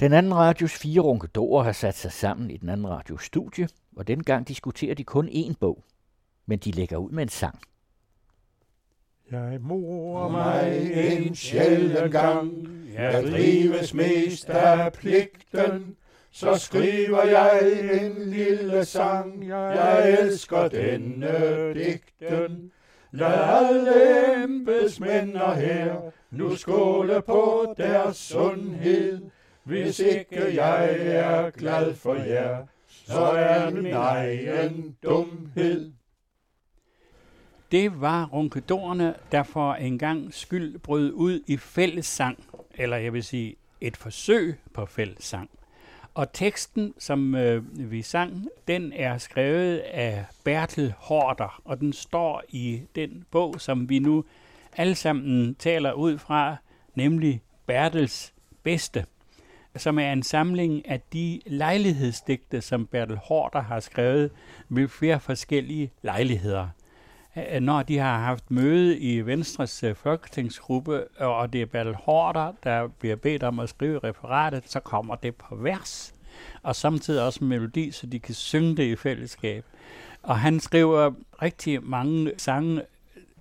Den anden radios fire runkedorer har sat sig sammen i den anden radios studie, og dengang diskuterer de kun én bog. Men de lægger ud med en sang. Jeg mor mig en sjælden gang, jeg drives mest af pligten, så skriver jeg en lille sang, jeg elsker denne digten. Lad alle embedsmænd her nu skåle på deres sundhed, hvis ikke jeg er glad for jer, så er min egen dumhed. Det var runkedorerne, der for en gang skyld brød ud i fællessang, eller jeg vil sige et forsøg på fællessang. Og teksten, som øh, vi sang, den er skrevet af Bertel Horter, og den står i den bog, som vi nu alle sammen taler ud fra, nemlig Bertels bedste, som er en samling af de lejlighedsdigte, som Bertel Horter har skrevet ved flere forskellige lejligheder når de har haft møde i Venstres øh, folketingsgruppe, og det er Bertel Hårder, der bliver bedt om at skrive referatet, så kommer det på vers, og samtidig også en melodi, så de kan synge det i fællesskab. Og han skriver rigtig mange sange.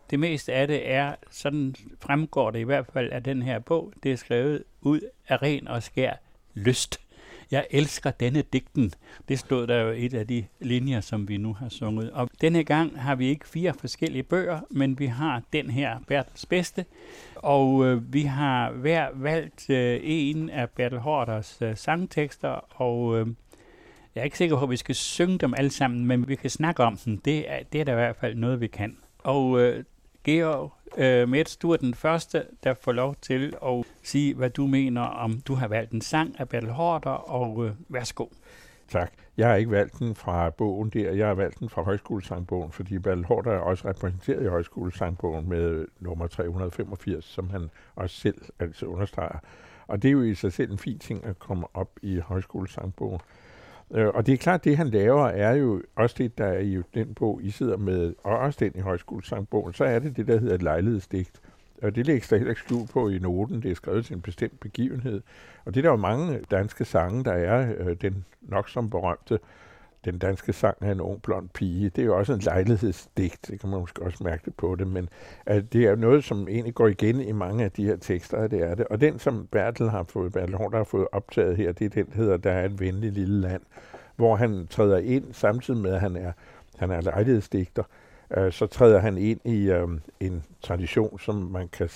Det meste af det er, sådan fremgår det i hvert fald af den her bog, det er skrevet ud af ren og skær lyst. Jeg elsker denne digten. Det stod der jo et af de linjer, som vi nu har sunget. Og denne gang har vi ikke fire forskellige bøger, men vi har den her, Bertels Bedste. Og øh, vi har hver valgt øh, en af Bertel Hårders øh, sangtekster, og øh, jeg er ikke sikker på, at vi skal synge dem alle sammen, men vi kan snakke om dem. Det er, det er der i hvert fald noget, vi kan. Og øh, Georg øh, Mets, du er den første, der får lov til at sige, hvad du mener om, du har valgt en sang af Bertel Hårder, og øh, værsgo. Tak. Jeg har ikke valgt den fra bogen der, jeg har valgt den fra Højskolesangbogen, fordi Bertel Hårder er også repræsenteret i Højskolesangbogen med øh, nummer 385, som han også selv altså understreger. Og det er jo i sig selv en fin ting at komme op i Højskolesangbogen. Øh, og det er klart, det han laver er jo også det, der er i den bog, I sidder med, og også den i højskolesangbogen, så er det det, der hedder et lejlighedsdigt. Og det lægges der heller ikke skjul på i noten. Det er skrevet til en bestemt begivenhed. Og det er der jo mange danske sange, der er. Øh, den nok som berømte den danske sang af en ung blond pige. Det er jo også en lejlighedsdigt, det kan man måske også mærke det på det, men at det er noget, som egentlig går igen i mange af de her tekster, det er det. Og den, som Bertel har fået, Bertel Horn, har fået optaget her, det er den, der hedder Der er et venligt lille land, hvor han træder ind, samtidig med, at han er, han er lejlighedsdigter, øh, så træder han ind i øh, en tradition, som man kan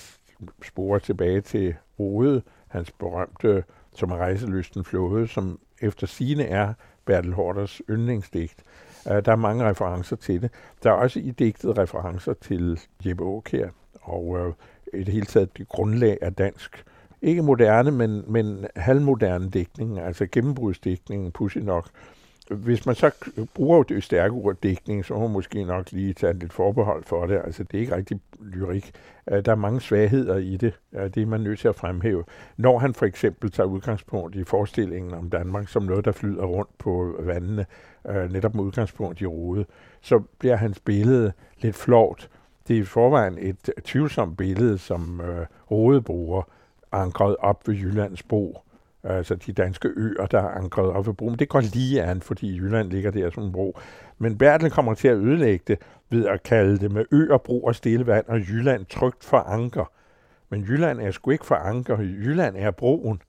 spore tilbage til Rode, hans berømte som er rejselysten flåde, som efter sine er Bertel Hårders yndlingsdigt. Øh, der er mange referencer til det. Der er også i digtet referencer til Jeppe Aukær og uh, i det hele taget det grundlag af dansk. Ikke moderne, men, men halvmoderne digtning, altså gennembrudsdigtningen, pussy nok, hvis man så bruger det stærke ord dækning, så må man måske nok lige tage lidt forbehold for det. Altså, det er ikke rigtig lyrik. Øh, der er mange svagheder i det. Det er man nødt til at fremhæve. Når han for eksempel tager udgangspunkt i forestillingen om Danmark som noget, der flyder rundt på vandene, øh, netop med udgangspunkt i rode, så bliver hans billede lidt flot. Det er i forvejen et tvivlsomt billede, som øh, Rode bruger, ankret op ved Jyllands bro altså de danske øer, der er ankret op ved broen. Det går lige an, fordi Jylland ligger der som en bro. Men Bertel kommer til at ødelægge det ved at kalde det med øer, bro og stille vand, og Jylland trygt for anker. Men Jylland er sgu ikke for anker. Jylland er broen.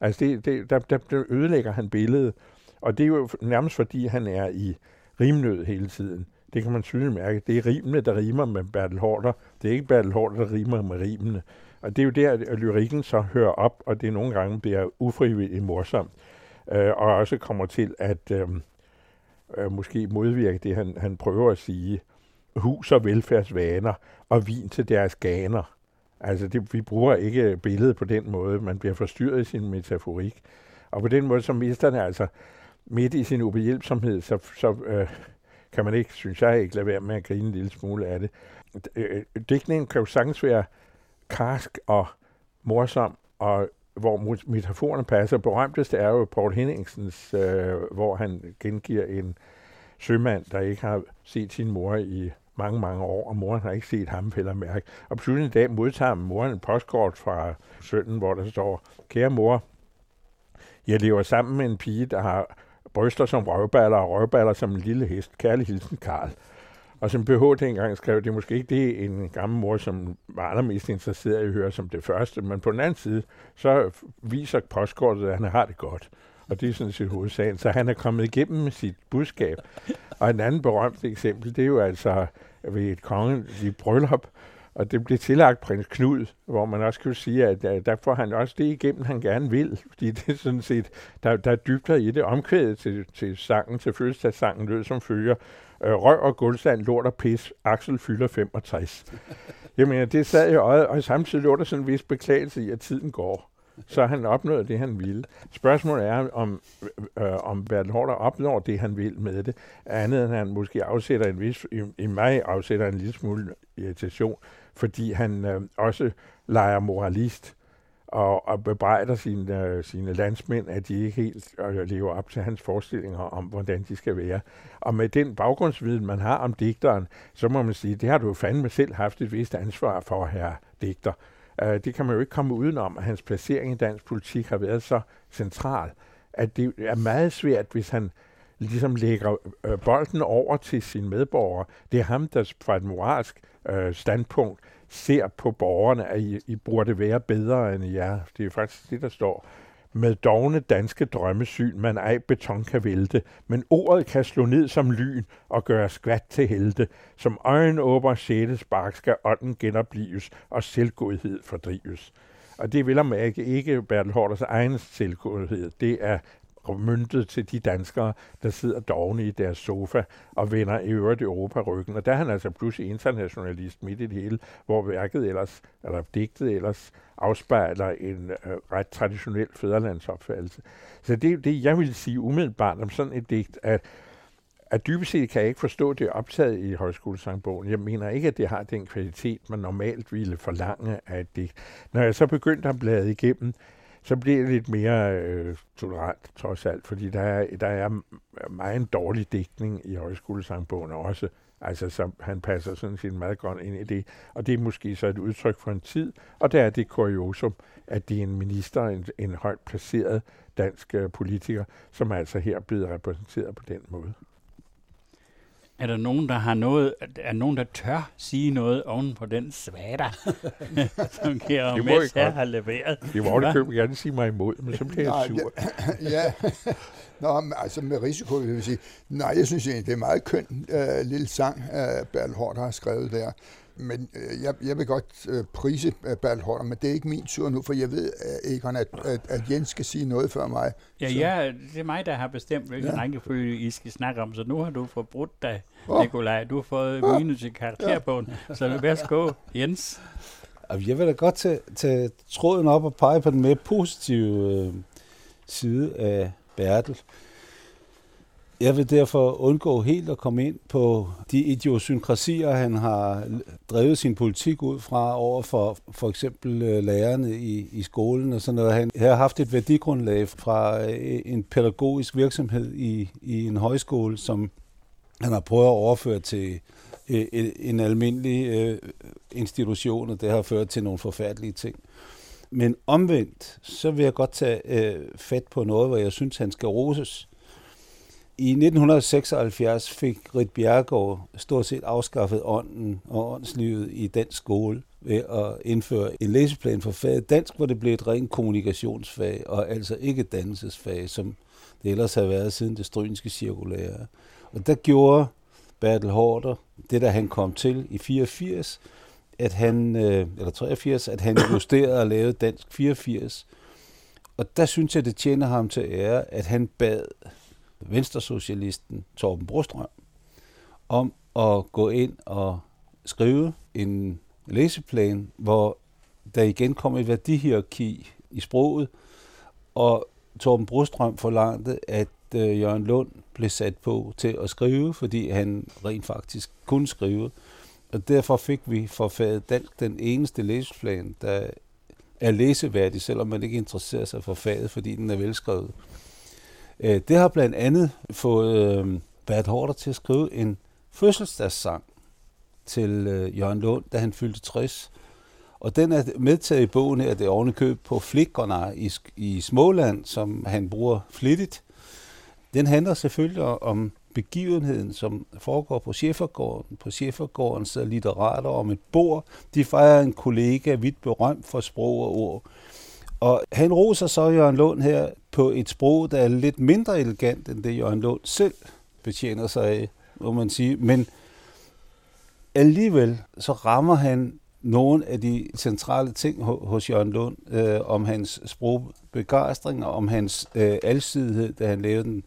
Altså, det, det, der, der, der ødelægger han billedet. Og det er jo nærmest fordi, han er i rimnød hele tiden. Det kan man tydeligt mærke. Det er rimene, der rimer med Bertel Hårder. Det er ikke Bertel Hårder, der rimer med rimene. Og det er jo der, at lyrikken så hører op, og det nogle gange bliver ufrivilligt morsomt, øh, og også kommer til at øh, øh, måske modvirke det, han, han prøver at sige. Hus og velfærdsvaner, og vin til deres ganer. Altså, det, vi bruger ikke billedet på den måde. Man bliver forstyrret i sin metaforik. Og på den måde, så mister han altså midt i sin ubehjælpsomhed, så, så øh, kan man ikke, synes jeg, ikke lade være med at grine en lille smule af det. Øh, digtningen kan jo sagtens være karsk og morsom, og hvor metaforerne passer. Berømtest er jo Paul Henningsens, øh, hvor han gengiver en sømand, der ikke har set sin mor i mange, mange år, og moren har ikke set ham eller mærke. Og pludselig en dag modtager moren en postkort fra sønnen, hvor der står, kære mor, Jeg lever sammen med en pige, der har bryster som røvballer og røvballer som en lille hest. Kærlig hilsen, Karl. Og som BH dengang skrev, det er måske ikke det, en gammel mor, som var allermest interesseret i at høre som det første, men på den anden side, så viser postkortet, at han har det godt. Og det er sådan set hovedsagen. Så han er kommet igennem med sit budskab. Og en anden berømt eksempel, det er jo altså ved et kongeligt bryllup, og det blev tillagt prins Knud, hvor man også kan sige, at der får han også det igennem, han gerne vil. Fordi det er sådan set, der, der er dybder i det. Omkvædet til, til sangen, til fødselsdagssangen, lød som følger. Øh, røg og guldsand, lort og pis, Axel fylder 65. Jeg mener, det sad i øjet, og samtidig lå der sådan en vis beklagelse i, at tiden går. Så han opnåede det, han ville. Spørgsmålet er, om, øh, om Bertel Hårder opnår det, han vil med det, andet end han måske afsætter en vis, i, i mig afsætter en lille smule irritation, fordi han øh, også leger moralist og, og bebrejder sine, sine landsmænd, at de ikke helt lever op til hans forestillinger om, hvordan de skal være. Og med den baggrundsviden, man har om digteren, så må man sige, det har du fandme selv haft et vist ansvar for, her digter. Uh, det kan man jo ikke komme udenom, at hans placering i dansk politik har været så central, at det er meget svært, hvis han ligesom lægger øh, bolden over til sine medborgere. Det er ham, der fra et moralsk øh, standpunkt ser på borgerne, at I, I burde være bedre end jer. Det er faktisk det, der står. Med dogne danske drømmesyn, man ej beton kan vælte, men ordet kan slå ned som lyn og gøre skvat til helte. Som øjenåber sjæle spark skal ånden genoplives og selvgodhed fordrives. Og det vil om ikke, ikke Bertel Hårders egen selvgodhed. Det er myndet til de danskere, der sidder dogne i deres sofa og vender i øvrigt Europa ryggen. Og der er han altså pludselig internationalist midt i det hele, hvor værket ellers, eller digtet ellers, afspejler en øh, ret traditionel fædrelandsopfattelse. Så det er det, jeg vil sige umiddelbart om sådan et digt, at at dybest set kan jeg ikke forstå, at det er optaget i højskolesangbogen. Jeg mener ikke, at det har den kvalitet, man normalt ville forlange af et digt. Når jeg så begyndte at blade igennem, så bliver det lidt mere øh, tolerant, trods alt, fordi der er, der er meget en dårlig dækning i højskolesangbogen også. Altså, så han passer sådan set meget godt ind i det. Og det er måske så et udtryk for en tid, og der er det kuriosum, at det er en minister, en, en højt placeret dansk øh, politiker, som altså her er blevet repræsenteret på den måde. Er der nogen, der har noget, er nogen, der tør sige noget oven på den svada, som Kjær Mets her har leveret? Det var det køb gerne sige mig imod, men så bliver jeg sur. ja, Nå, altså med risiko vil jeg sige, nej, jeg synes egentlig, det er meget køn uh, lille sang, uh, Bertel Hård har skrevet der men øh, jeg, jeg vil godt øh, prise øh, Bertel men det er ikke min tur nu, for jeg ved, Egon, at, at, at Jens skal sige noget før mig. Ja, ja, det er mig, der har bestemt, hvilken ja. rækkefølge I skal snakke om, så nu har du forbrudt dig, oh. Nikolaj. Du har fået oh. minus i karakterbogen, ja. så værsgo, Jens. Jeg vil da godt tage, tage tråden op og pege på den mere positive øh, side af Bertel. Jeg vil derfor undgå helt at komme ind på de idiosynkrasier, han har drevet sin politik ud fra over for for eksempel øh, lærerne i, i skolen og sådan noget. Han har haft et værdigrundlag fra øh, en pædagogisk virksomhed i, i en højskole, som han har prøvet at overføre til øh, en almindelig institution, og det har ført til nogle forfærdelige ting. Men omvendt, så vil jeg godt tage fat på noget, hvor jeg synes, han skal roses i 1976 fik Rit Bjergård stort set afskaffet ånden og åndslivet i dansk skole ved at indføre en læseplan for faget dansk, hvor det blev et rent kommunikationsfag, og altså ikke et dannelsesfag, som det ellers har været siden det strynske cirkulære. Og der gjorde Bertel Hårder, det der han kom til i 84, at han, øh, eller 83, at han justerede og lavede dansk 84. Og der synes jeg, det tjener ham til ære, at han bad venstresocialisten Torben Brostrøm om at gå ind og skrive en læseplan, hvor der igen kom et værdihierarki i sproget, og Torben Brostrøm forlangte, at øh, Jørgen Lund blev sat på til at skrive, fordi han rent faktisk kunne skrive. Og derfor fik vi for faget dansk den eneste læseplan, der er læseværdig, selvom man ikke interesserer sig for faget, fordi den er velskrevet. Øh, det har blandt andet fået øh, Bert Horter til at skrive en fødselsdagssang til øh, Jørgen Lund, da han fyldte 60. Og den er medtaget i bogen her, det er ovenikøb på Flikkerne i, i Småland, som han bruger flittigt. Den handler selvfølgelig om begivenheden, som foregår på Schæfergården. På Schæfergården sidder litterater om et bord. De fejrer en kollega vidt berømt for sprog og ord. Og han roser så Jørgen Lund her på et sprog, der er lidt mindre elegant, end det Jørgen Lund selv betjener sig af, må man sige. Men alligevel så rammer han nogle af de centrale ting hos Jørgen Lund øh, om hans sprogbegejstring og om hans øh, alsidighed, da han lavede den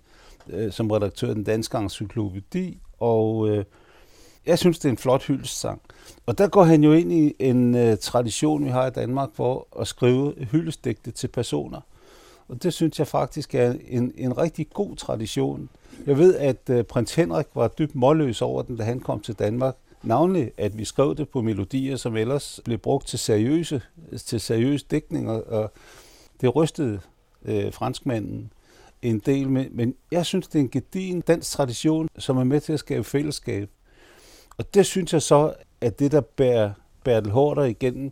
øh, som redaktør af den danske encyklopædi. Og øh, jeg synes, det er en flot hyldestsang. Og der går han jo ind i en øh, tradition, vi har i Danmark, for at skrive hyldestigte til personer. Og det synes jeg faktisk er en, en rigtig god tradition. Jeg ved, at øh, prins Henrik var dybt målløs over den, da han kom til Danmark. Navnlig, at vi skrev det på melodier, som ellers blev brugt til seriøse, til seriøse dækninger, og det rystede øh, franskmanden en del med. Men jeg synes, det er en gedigen dansk tradition, som er med til at skabe fællesskab. Og det synes jeg så, at det, der bærer Bertel Hårder igennem,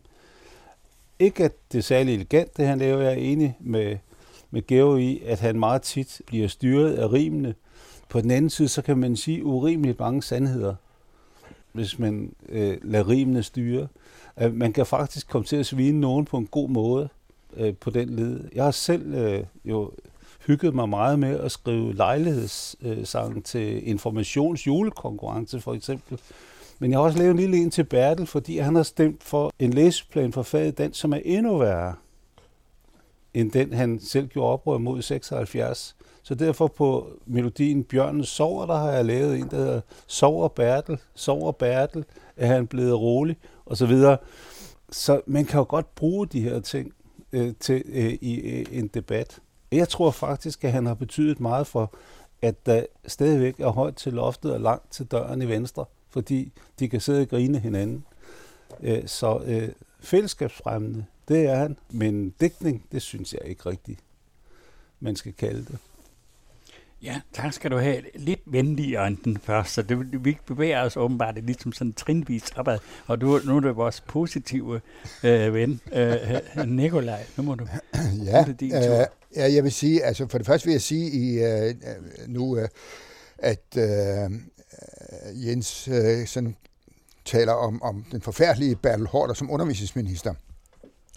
ikke at det er særlig elegant, det han laver, jeg er enig med, med Geo i, at han meget tit bliver styret af rimene. På den anden side, så kan man sige urimeligt mange sandheder, hvis man øh, lader rimene styre. Øh, man kan faktisk komme til at svine nogen på en god måde øh, på den led. Jeg har selv øh, jo hygget mig meget med at skrive lejlighedssange til informations julekonkurrence for eksempel. Men jeg har også lavet en lille en til Bertel, fordi han har stemt for en læseplan for faget den, som er endnu værre end den, han selv gjorde oprør mod 76. Så derfor på melodien Bjørnen sover, der har jeg lavet en, der hedder Sover Bertel, Sover Bertel, er han blevet rolig, og så videre. Så man kan jo godt bruge de her ting øh, til øh, i øh, en debat. Jeg tror faktisk, at han har betydet meget for, at der stadigvæk er højt til loftet og langt til døren i venstre, fordi de kan sidde og grine hinanden. Øh, så øh, fællesskabsfremmende, det er han, men dækning, det synes jeg ikke rigtigt, man skal kalde det. Ja, tak skal du have. Lidt venligere end den første, så det, vi bevæger os åbenbart lidt som sådan trinvis opad. Og du, nu er det vores positive øh, ven, øh, Nikolaj. Nu må du... Ja, det din tur. Øh, ja, jeg vil sige, altså for det første vil jeg sige i øh, nu, øh, at øh, Jens øh, sådan taler om, om den forfærdelige Bertel Hårder som undervisningsminister.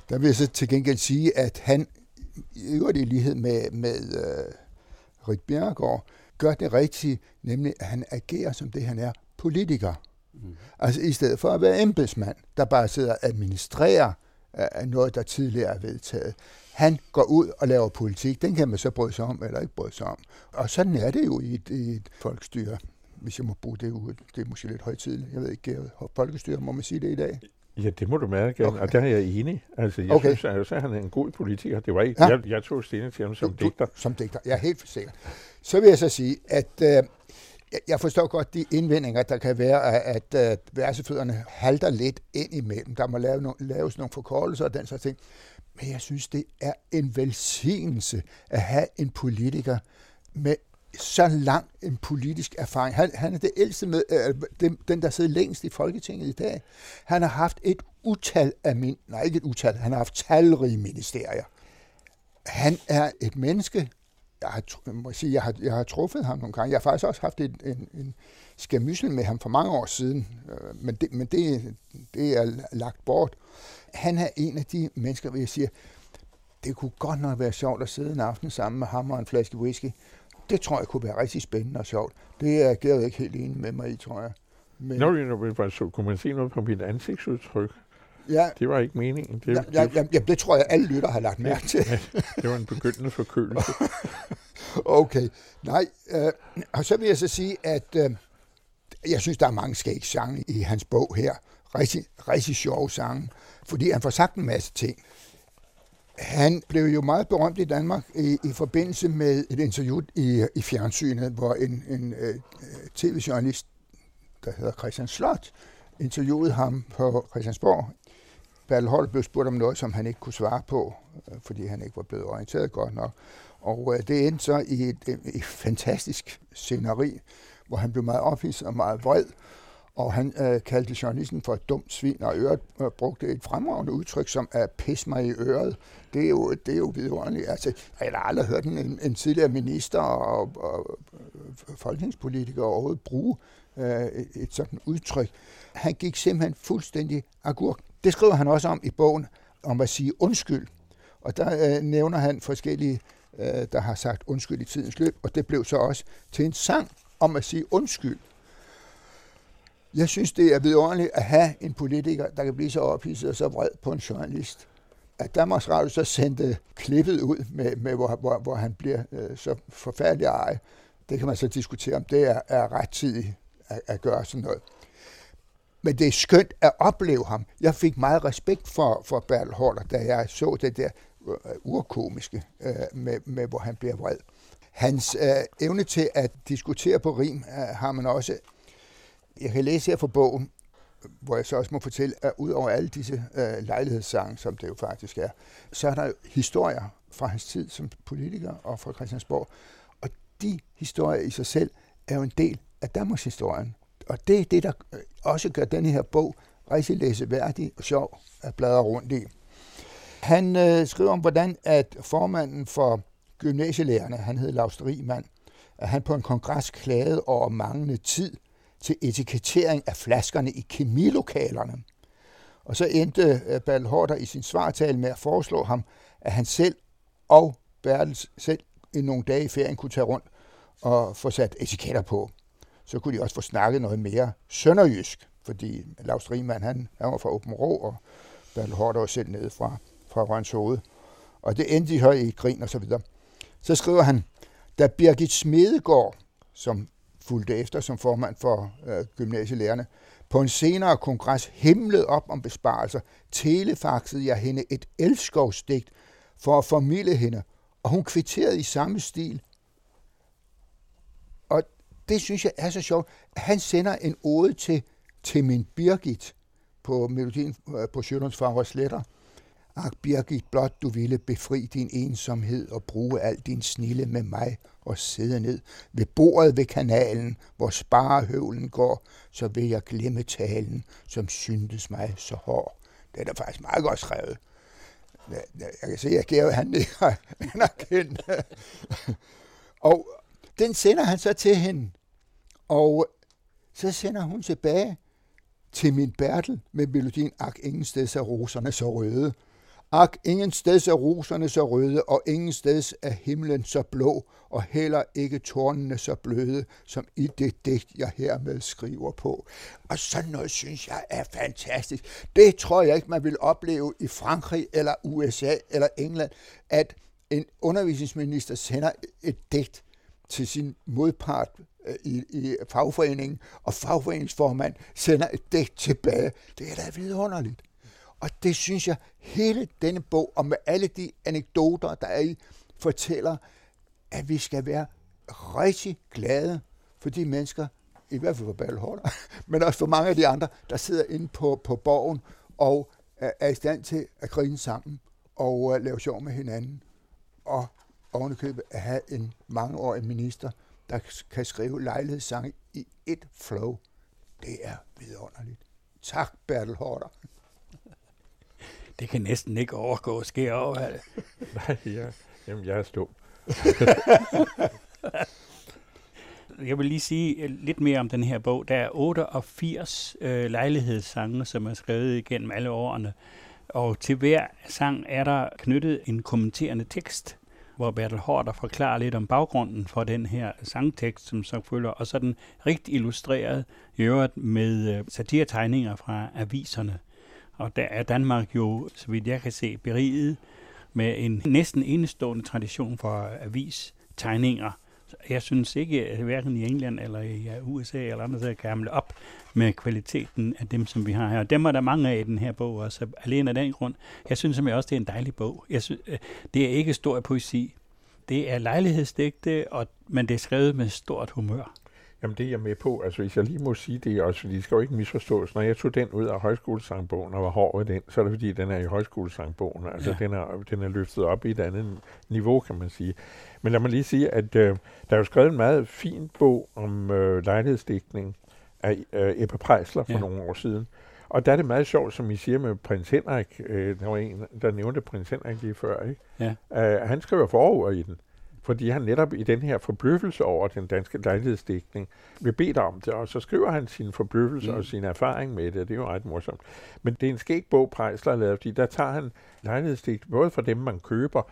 Der vil jeg så til gengæld sige, at han i øvrigt i lighed med, med øh, Rik Bjerregaard, gør det rigtige, nemlig at han agerer som det, han er, politiker. Mm. Altså i stedet for at være embedsmand, der bare sidder og administrerer uh, noget, der tidligere er vedtaget. Han går ud og laver politik. Den kan man så bryde sig om eller ikke bryde sig om. Og sådan er det jo i et, i et folkestyre hvis jeg må bruge det ud. Det er måske lidt højtidligt. Jeg ved ikke, folkestyre, må man sige det i dag? Ja, det må du gerne, okay. og der er jeg enig. Altså, jeg okay. synes altså, at han er en god politiker. Det var ikke, ja. jeg, jeg tog stilling til ham som du, digter. Som digter, ja, helt sikkert. Så vil jeg så sige, at øh, jeg forstår godt de indvendinger, der kan være, at, øh, at halter lidt ind imellem. Der må lave no, laves nogle forkortelser og den slags ting. Men jeg synes, det er en velsignelse at have en politiker med så lang en politisk erfaring. Han, han er det ældste med, øh, den, den, der sidder længst i Folketinget i dag. Han har haft et utal af min, nej ikke et utal, han har haft talrige ministerier. Han er et menneske, jeg har, må sige, jeg har, jeg har truffet ham nogle gange. Jeg har faktisk også haft en, en, en skamyssel med ham for mange år siden, øh, men, det, men det, det er lagt bort. Han er en af de mennesker, hvor jeg siger, det kunne godt nok være sjovt at sidde en aften sammen med ham og en flaske whisky, det tror jeg kunne være rigtig spændende og sjovt. Det er Gerd ikke helt enig med mig i, tror jeg. Men... Nå, når så kunne man se noget på mit ansigtsudtryk. Ja. Det var ikke meningen. Det, ja, ja, ja, ja, det tror jeg, alle lytter har lagt mærke til. Ja, det var en begyndende forkølelse. okay. Nej, øh, og så vil jeg så sige, at øh, jeg synes, der er mange skæg sange i hans bog her. Rigtig, rigtig sjove sange, fordi han får sagt en masse ting. Han blev jo meget berømt i Danmark i, i forbindelse med et interview i, i fjernsynet, hvor en, en uh, tv-journalist, der hedder Christian Slot, interviewede ham på Christiansborg. Bertel Holt blev spurgt om noget, som han ikke kunne svare på, øh, fordi han ikke var blevet orienteret godt nok. Og øh, det endte så i et, øh, et, fantastisk sceneri, hvor han blev meget ophidset og meget vred. og han øh, kaldte journalisten for et dumt svin, og øret øh, brugte et fremragende udtryk som at pis mig i øret. Det er jo, det er jo vidunderligt. Altså, jeg har aldrig hørt en, en tidligere minister og, og, og folketingspolitiker overhovedet bruge øh, et sådan udtryk. Han gik simpelthen fuldstændig agurk. Det skriver han også om i bogen, om at sige undskyld. Og der øh, nævner han forskellige, øh, der har sagt undskyld i tidens løb, og det blev så også til en sang om at sige undskyld. Jeg synes, det er vidunderligt at have en politiker, der kan blive så ophidset og så vred på en journalist. At Danmarks Radio så sendte klippet ud, med, med hvor, hvor, hvor han bliver øh, så forfærdelig ej, det kan man så diskutere, om det er, er rettidigt at, at gøre sådan noget. Men det er skønt at opleve ham. Jeg fik meget respekt for, for Bertel Hårder, da jeg så det der øh, urkomiske, øh, med, med hvor han bliver vred. Hans øh, evne til at diskutere på rim øh, har man også. Jeg kan læse her fra bogen, hvor jeg så også må fortælle, at ud over alle disse øh, lejlighedssange, som det jo faktisk er, så er der historier fra hans tid som politiker og fra Christiansborg. Og de historier i sig selv er jo en del af Danmarks historien og det er det, der øh, også gør denne her bog rigtig læseværdig og sjov at bladre rundt i. Han øh, skriver om, hvordan at formanden for gymnasielærerne, han hed Lars Riemann, at han på en kongres klagede over manglende tid til etikettering af flaskerne i kemilokalerne. Og så endte øh, Bertel Hårder i sin svartale med at foreslå ham, at han selv og Bertels selv i nogle dage i ferien kunne tage rundt og få sat etiketter på så kunne de også få snakket noget mere sønderjysk, fordi Lars Riemann, han, han var fra Åben Rå, og Bertel Hård var selv nede fra, fra Rønshoved. Og det endte de i grin og så videre. Så skriver han, da Birgit Smedegaard, som fulgte efter som formand for øh, gymnasielærerne, på en senere kongres himlede op om besparelser, telefaxede jeg hende et elskovsdigt for at formidle hende, og hun kvitterede i samme stil det synes jeg er så sjovt. Han sender en ode til, til min Birgit på melodien øh, på Sjølunds Farvers sletter. Ak, Birgit, blot du ville befri din ensomhed og bruge al din snille med mig og sidde ned ved bordet ved kanalen, hvor sparehøvlen går, så vil jeg glemme talen, som syntes mig så hård. Det er da faktisk meget godt skrevet. Jeg kan se, at Georg han ikke anerkendt. og den sender han så til hende. Og så sender hun tilbage til min Bertel med melodien Ak, ingen steds er roserne så røde. Ak, ingen steds er roserne så røde, og ingen steds er himlen så blå, og heller ikke tårnene så bløde, som i det digt, jeg hermed skriver på. Og sådan noget synes jeg er fantastisk. Det tror jeg ikke, man vil opleve i Frankrig, eller USA, eller England, at en undervisningsminister sender et digt til sin modpart Øh, i, i fagforeningen, og fagforeningsformand sender et dæk tilbage. Det er da vidunderligt. Og det synes jeg, hele denne bog, og med alle de anekdoter, der er i, fortæller, at vi skal være rigtig glade for de mennesker, i hvert fald for Balholder, men også for mange af de andre, der sidder inde på, på borgen og er i stand til at grine sammen og øh, lave sjov med hinanden. Og ovenikøbet at have en mangeårig minister, der kan skrive lejlighedssange i et flow. Det er vidunderligt. Tak, Bertel Hårder. Det kan næsten ikke overgå at ske over. Nej, ja. Jamen, jeg er stum. jeg vil lige sige lidt mere om den her bog. Der er 88 øh, lejlighedssange, som er skrevet igennem alle årene. Og til hver sang er der knyttet en kommenterende tekst hvor Bertel Hårder forklarer lidt om baggrunden for den her sangtekst, som så følger, og så den rigt illustreret i øvrigt med øh, satiretegninger fra aviserne. Og der er Danmark jo, så vidt jeg kan se, beriget med en næsten enestående tradition for avistegninger. Jeg synes ikke, at hverken i England eller i USA eller andre steder kan hamle op med kvaliteten af dem, som vi har her. Dem er der mange af i den her bog også, alene af den grund. Jeg synes simpelthen også, det er en dejlig bog. Jeg synes, øh, det er ikke stor poesi. Det er lejlighedsdigte, og, men det er skrevet med stort humør. Jamen det er jeg med på. Altså hvis jeg lige må sige det også, fordi det skal jo ikke misforstås. Når jeg tog den ud af højskolesangbogen og var hård ved den, så er det fordi, den er i højskolesangbogen. Altså ja. den, er, den er løftet op i et andet niveau, kan man sige. Men lad mig lige sige, at øh, der er jo skrevet en meget fin bog om øh, lejlighedsdækning af øh, Ebbe Prejsler for Ja. nogle år siden. Og der er det meget sjovt, som I siger med prins Henrik. Øh, der var en, der nævnte prins Henrik lige før. Ikke? Ja. Øh, han skriver forord i den. Fordi han netop i den her forbløffelse over den danske lejlighedsdækning vil bede om det, og så skriver han sin forbløffelse Mm. og sin erfaring med det, det er jo ret morsomt. Men det er en skæg bog, Prejsler har lavet, fordi der tager han lejlighedsdækning, både fra dem, man køber,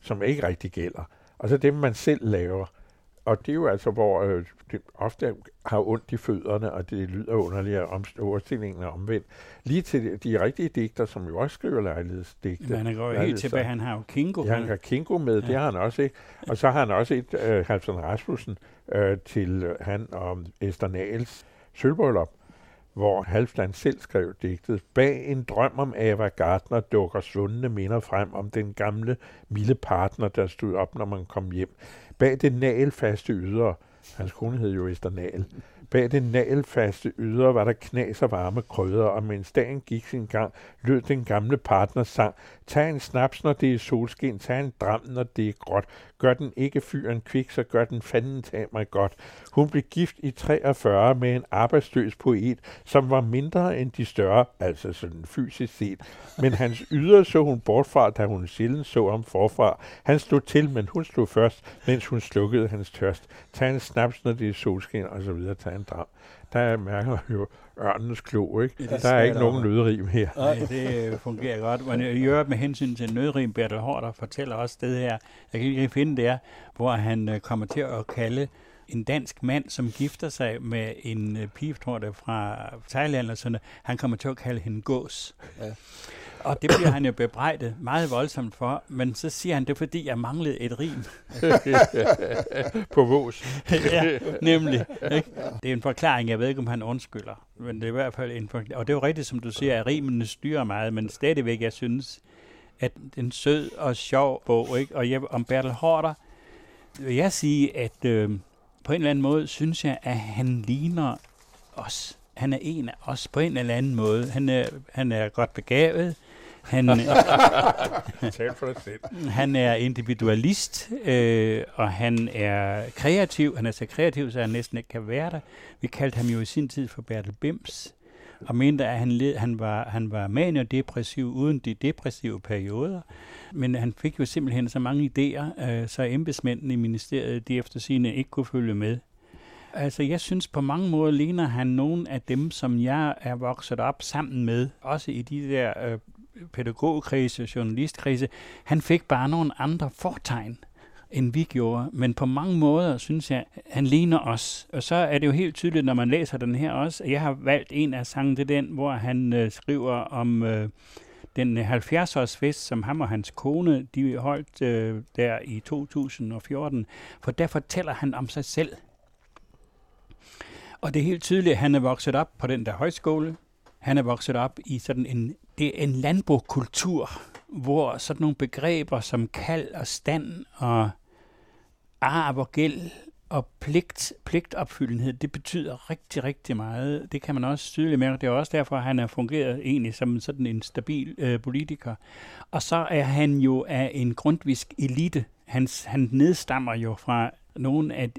som ikke rigtig gælder, og så dem, man selv laver. Og det er jo altså, hvor øh, det ofte har ondt i fødderne, og det lyder underligt, at om, overstillingen er omvendt. Lige til de, rigtige digter, som jo også skriver lejlighedsdigte. Men han går helt tilbage. Han har jo Kingo. Ja, han har Kingo med, ja. det har han også, ikke? Og så har han også et, øh, Halvdan Rasmussen, øh, til øh, han og Esther Nahls sølvbrøllup, hvor Halfdan selv skrev digtet. Bag en drøm om Ava Gardner dukker svundne minder frem om den gamle, milde partner, der stod op, når man kom hjem. Bag det nagelfaste ydre, hans kone hed jo Esther Nahl, bag det nagelfaste ydre var der knas og varme krydder, og mens dagen gik sin gang, lød den gamle partners sang. Tag en snaps, når det er solskin, tag en dram, når det er gråt. Gør den ikke fyren kvik, så gør den fanden tag mig godt. Hun blev gift i 43 med en arbejdsløs poet, som var mindre end de større, altså sådan fysisk set. Men hans ydre så hun bortfra, da hun sjældent så ham forfra. Han slog til, men hun slog først, mens hun slukkede hans tørst. Tag en snaps, når det er solskin, og så videre. Tag en dram. Der mærker man jo ørnens klo, ikke? Ja, der er ikke nogen nødrim her. Nej, det øh, fungerer godt. Men i øvrigt med hensyn til nødrim, Bertel Hårder fortæller også det her, jeg kan ikke finde det er, hvor han øh, kommer til at kalde en dansk mand, som gifter sig med en øh, pige, tror det fra Thailand eller sådan noget, han kommer til at kalde hende gås. Ja. Og det bliver han jo bebrejdet meget voldsomt for, men så siger han, det er fordi, jeg manglede et rim. På vås. ja, nemlig. Ikke? Det er en forklaring, jeg ved ikke, om han undskylder. Men det er i hvert fald en forklaring. Og det er jo rigtigt, som du siger, at rimene styrer meget, men stadigvæk, jeg synes, at det er en sød og sjov bog. Ikke? Og jeg, om Bertel Hårder, vil jeg sige, at øh, på en eller anden måde, synes jeg, at han ligner os. Han er en af os på en eller anden måde. Han er, han er godt begavet. Han, Tal for dig selv. han er individualist, øh, og han er kreativ. Han er så kreativ, så han næsten ikke kan være der. Vi kaldte ham jo i sin tid for Bertel Bims, og mente, at han, led, han var, han var manio-depressiv uden de depressive perioder. Men han fik jo simpelthen så mange idéer, øh, så embedsmændene i ministeriet, de efter sine ikke kunne følge med. Altså, jeg synes på mange måder ligner han nogen af dem, som jeg er vokset op sammen med, også i de der øh, pædagogkrise, journalistkrise. Han fik bare nogle andre fortegn, end vi gjorde. Men på mange måder synes jeg, han ligner os. Og så er det jo helt tydeligt, når man læser den her også. Jeg har valgt en af sangene, det er den, hvor han øh, skriver om øh, den 70-års fest, som ham og hans kone, de holdt øh, der i 2014. For der fortæller han om sig selv. Og det er helt tydeligt, at han er vokset op på den der højskole. Han er vokset op i sådan en, det er en landbrugskultur, hvor sådan nogle begreber som kald og stand og arv og gæld og pligt, pligtopfyldenhed, det betyder rigtig, rigtig meget. Det kan man også tydeligt mærke. Det er også derfor, at han har fungeret egentlig som sådan en stabil øh, politiker. Og så er han jo af en grundvisk elite. Hans, han nedstammer jo fra nogle af,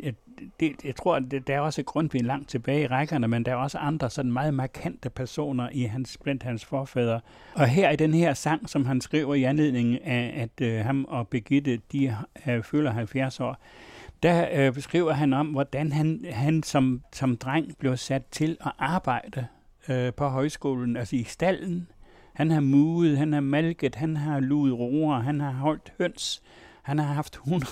det, jeg tror, at det, der er også Grundtvig langt tilbage i rækkerne, men der er også andre sådan meget markante personer i hans, blandt hans forfædre. Og her i den her sang, som han skriver i anledning af, at øh, ham og Birgitte, de øh, føler 70 år, der øh, beskriver han om, hvordan han, han som, som dreng blev sat til at arbejde øh, på højskolen, altså i stallen. Han har muget, han har malket, han har luet roer, han har holdt høns. Han har haft 100,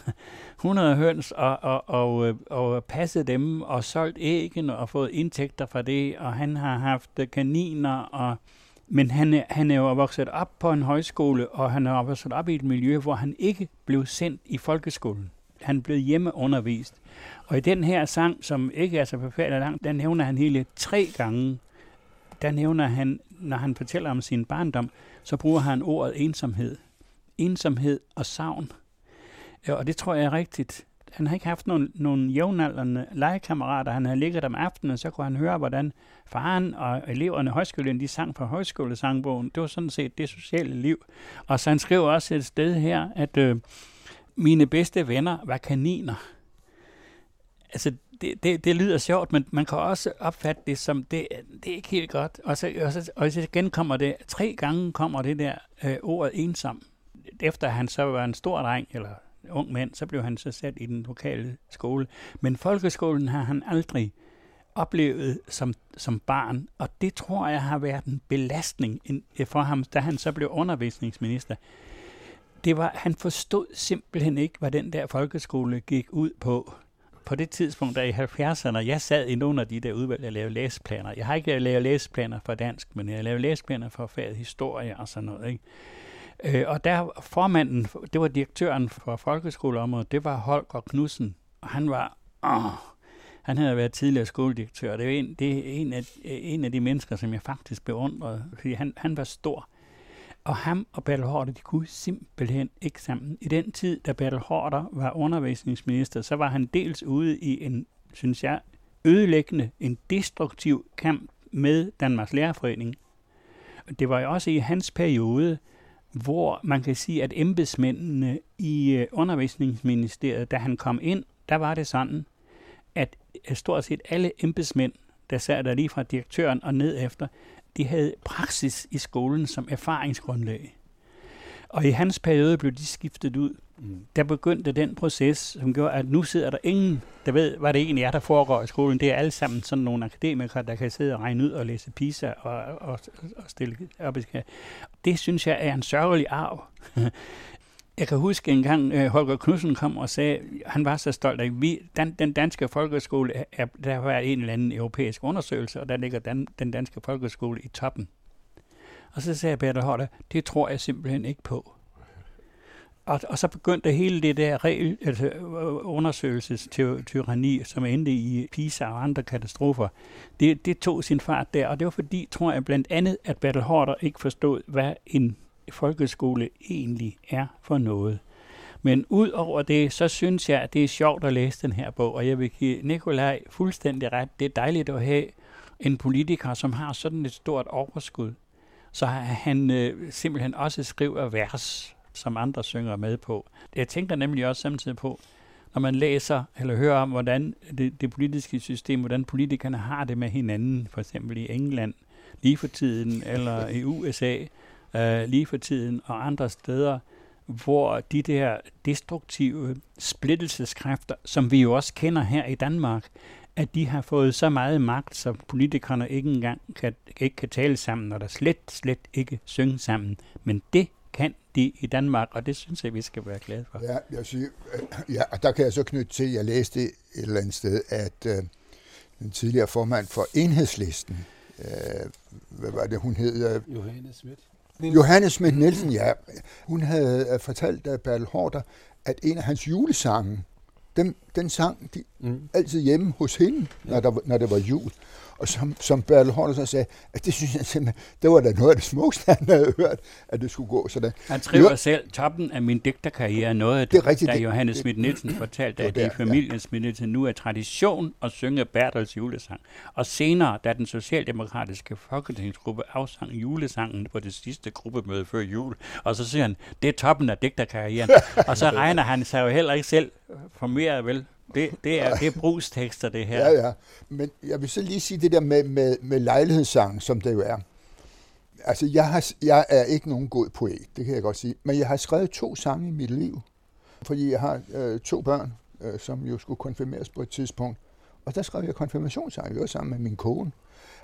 100 høns og, og, og, øh, og passet dem og solgt æggene og fået indtægter fra det, og han har haft kaniner og men han han er jo vokset op på en højskole, og han er vokset op i et miljø, hvor han ikke blev sendt i folkeskolen. Han blev hjemmeundervist. Og i den her sang, som ikke er så forfærdelig lang, den nævner han hele tre gange. Der nævner han, når han fortæller om sin barndom, så bruger han ordet ensomhed. Ensomhed og savn. Ja, og det tror jeg er rigtigt. Han har ikke haft nogen, nogen jævnaldrende legekammerater. Han havde ligget om aftenen, så kunne han høre, hvordan faren og eleverne i højskolen, de sang fra højskolesangbogen. Det var sådan set det sociale liv. Og så han skriver også et sted her, at øh, mine bedste venner var kaniner. altså, det, det, det lyder sjovt, men man kan også opfatte det som, det, det er ikke helt godt. Og så, og, så, og så igen kommer det, tre gange kommer det der øh, ordet ensom. Efter han så var en stor dreng, eller ung mand, så blev han så sat i den lokale skole. Men folkeskolen har han aldrig oplevet som, som barn, og det tror jeg har været en belastning øh, for ham, da han så blev undervisningsminister. Det var, han forstod simpelthen ikke, hvad den der folkeskole gik ud på. På det tidspunkt, der i 70'erne, jeg sad i nogle af de der udvalg, jeg lavede læseplaner. Jeg har ikke lavet læseplaner for dansk, men jeg lavede læseplaner for faget historie og sådan noget. Ikke? Øh, og der formanden, det var direktøren for folkeskoleområdet, det var Holger Knudsen, og han var, åh, han havde været tidligere skoledirektør. Det er en, det er en, af, en af de mennesker, som jeg faktisk beundrede, fordi han, han var stor. Og ham og Bertel Hårder, de kunne simpelthen ikke sammen. I den tid, da Bertel Hårder var undervisningsminister, så var han dels ude i en, synes jeg, ødelæggende, en destruktiv kamp med Danmarks Lærerforening. Det var jo også i hans periode, hvor man kan sige, at embedsmændene i øh, undervisningsministeriet, da han kom ind, der var det sådan, at stort set alle embedsmænd, der sad der lige fra direktøren og ned efter, de havde praksis i skolen som erfaringsgrundlag. Og i hans periode blev de skiftet ud. Mm. Der begyndte den proces, som gjorde, at nu sidder der ingen, der ved, hvad det egentlig er, der foregår i skolen. Det er alle sammen sådan nogle akademikere, der kan sidde og regne ud og læse PISA og, og, og stille op. Det synes jeg er en sørgelig arv. Jeg kan huske en gang, øh, Holger Knudsen kom og sagde, han var så stolt af, vi, den, den danske folkeskole, er, der var en eller anden europæisk undersøgelse, og der ligger den, den danske folkeskole i toppen. Og så sagde Peter Hotter, det tror jeg simpelthen ikke på. Og, og så begyndte hele det der regel, altså øh, undersøgelsestyranni, som endte i PISA og andre katastrofer, det, det tog sin fart der. Og det var fordi, tror jeg blandt andet, at Bertel Hårder ikke forstod, hvad en folkeskole egentlig er for noget. Men ud over det, så synes jeg, at det er sjovt at læse den her bog, og jeg vil give Nikolaj fuldstændig ret. Det er dejligt at have en politiker, som har sådan et stort overskud, så han øh, simpelthen også skriver vers, som andre synger med på. Jeg tænker nemlig også samtidig på, når man læser eller hører om, hvordan det, det politiske system, hvordan politikerne har det med hinanden, for eksempel i England lige for tiden, eller i USA, øh, lige for tiden og andre steder, hvor de der destruktive splittelseskræfter, som vi jo også kender her i Danmark, at de har fået så meget magt, så politikerne ikke engang kan, ikke kan tale sammen, og der slet, slet ikke synge sammen. Men det kan de i Danmark, og det synes jeg, vi skal være glade for. Ja, jeg siger, øh, ja, og der kan jeg så knytte til, jeg læste et eller andet sted, at øh, den tidligere formand for enhedslisten, øh, hvad var det, hun hed? Øh, Johannes Schmidt. Johannes Schmidt Nielsen, ja. Hun havde øh, fortalt af Bertel Hårder, at en af hans julesange, den, den sang de mm. altid hjemme hos hende, ja. når, der, når det var jul. Og som, som Bertel så sagde, at det synes jeg simpelthen, det var da noget af det smukkeste, han havde hørt, at det skulle gå sådan. Han skriver jo. selv, toppen af min digterkarriere, noget af det, det rigtigt, da Johannes Schmidt Nielsen fortalte, at det i familien ja. Nielsen nu er tradition at synge Bertels julesang. Og senere, da den socialdemokratiske folketingsgruppe afsang julesangen på det sidste gruppemøde før jul, og så siger han, det er toppen af digterkarrieren. og så regner han sig jo heller ikke selv for mere vel det, det, er, det er brugstekster, det her. Ja, ja. Men jeg vil så lige sige det der med, med, med lejlighedssang, som det jo er. Altså, jeg, har, jeg er ikke nogen god poet, det kan jeg godt sige. Men jeg har skrevet to sange i mit liv. Fordi jeg har øh, to børn, øh, som jo skulle konfirmeres på et tidspunkt. Og der skrev jeg konfirmationssange, jo sammen med min kone.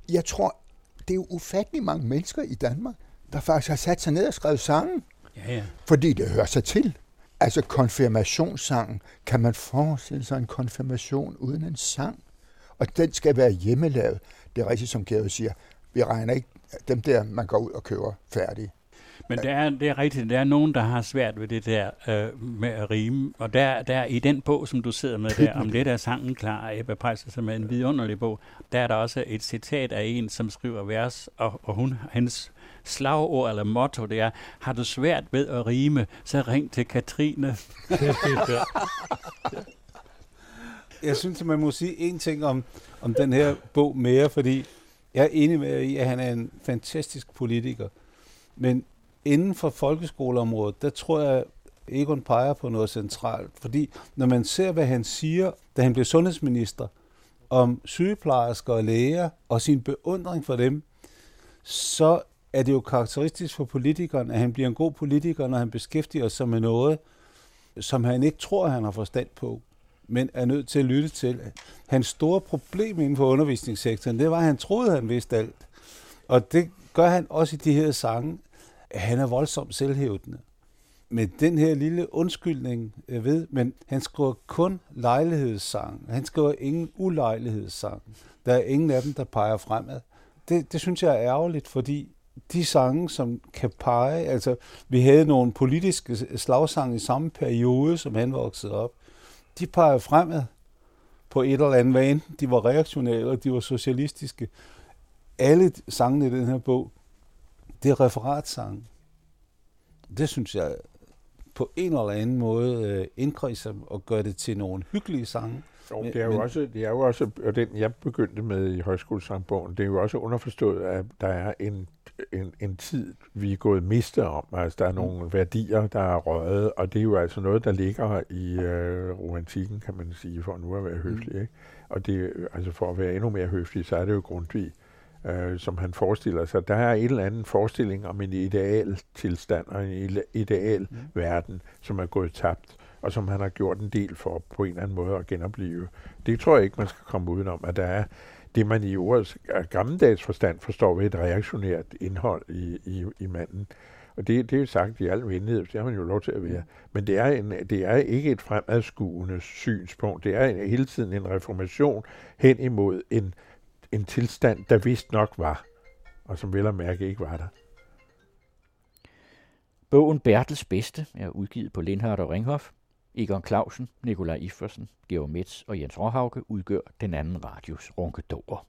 Jeg tror, det er jo ufattelig mange mennesker i Danmark, der faktisk har sat sig ned og skrevet sange. Ja, ja. Fordi det hører sig til. Altså konfirmationssangen, kan man forestille sig en konfirmation uden en sang? Og den skal være hjemmelavet. Det er rigtigt, som Gary siger. Vi regner ikke dem der, man går ud og køber færdige. Men det er, det er rigtigt, der er nogen, der har svært ved det der øh, med at rime. Og der, der i den bog, som du sidder med der, om lidt er sangen klar, Ebbe Pejser, som er en vidunderlig bog, der er der også et citat af en, som skriver vers, og, og hun, hendes slagord eller motto, det er, har du svært ved at rime, så ring til Katrine. jeg synes, at man må sige en ting om, om den her bog mere, fordi jeg er enig med i, at han er en fantastisk politiker. Men inden for folkeskoleområdet, der tror jeg, Egon peger på noget centralt, fordi når man ser, hvad han siger, da han blev sundhedsminister, om sygeplejersker og læger og sin beundring for dem, så er det jo karakteristisk for politikeren, at han bliver en god politiker, når han beskæftiger sig med noget, som han ikke tror, han har forstand på, men er nødt til at lytte til. Hans store problem inden for undervisningssektoren, det var, at han troede, han vidste alt. Og det gør han også i de her sange. Han er voldsomt selvhævdende. Med den her lille undskyldning jeg ved, men han skriver kun lejlighedssang. Han skriver ingen ulejlighedssang. Der er ingen af dem, der peger fremad. Det, det synes jeg er ærgerligt, fordi de sange, som kan pege, altså vi havde nogle politiske slagsange i samme periode, som han voksede op, de peger fremad på et eller andet vane. De var reaktionære, de var socialistiske. Alle sangene i den her bog, det er referatsange. Det synes jeg på en eller anden måde øh, indkredser og gør det til nogle hyggelige sange. Jo, det er jo men, også, det er jo også, og den jeg begyndte med i højskolesangbogen, det er jo også underforstået, at der er en, en, en tid, vi er gået miste om. Altså, der er nogle mm. værdier, der er røget, og det er jo altså noget, der ligger i øh, romantikken, kan man sige, for nu at være høflig. Mm. Ikke? Og det, altså for at være endnu mere høflig, så er det jo Grundtvig, øh, som han forestiller sig. Der er en eller anden forestilling om en ideal tilstand og en ideal mm. verden, som er gået tabt og som han har gjort en del for på en eller anden måde at genopleve. Det tror jeg ikke, man skal komme udenom, at der er det, man i ordets gammeldags forstand forstår ved et reaktionært indhold i, i, i manden. Og det, det er jo sagt i al venlighed, det har man jo lov til at være. Men det er, en, det er ikke et fremadskuende synspunkt. Det er en, hele tiden en reformation hen imod en, en tilstand, der vist nok var, og som vel og mærke ikke var der. Bogen Bertels Bedste er udgivet på Lindhardt og Ringhof. Egon Clausen, Nikolaj Iffersen, Georg Metz og Jens Råhauke udgør den anden radios runkedorer.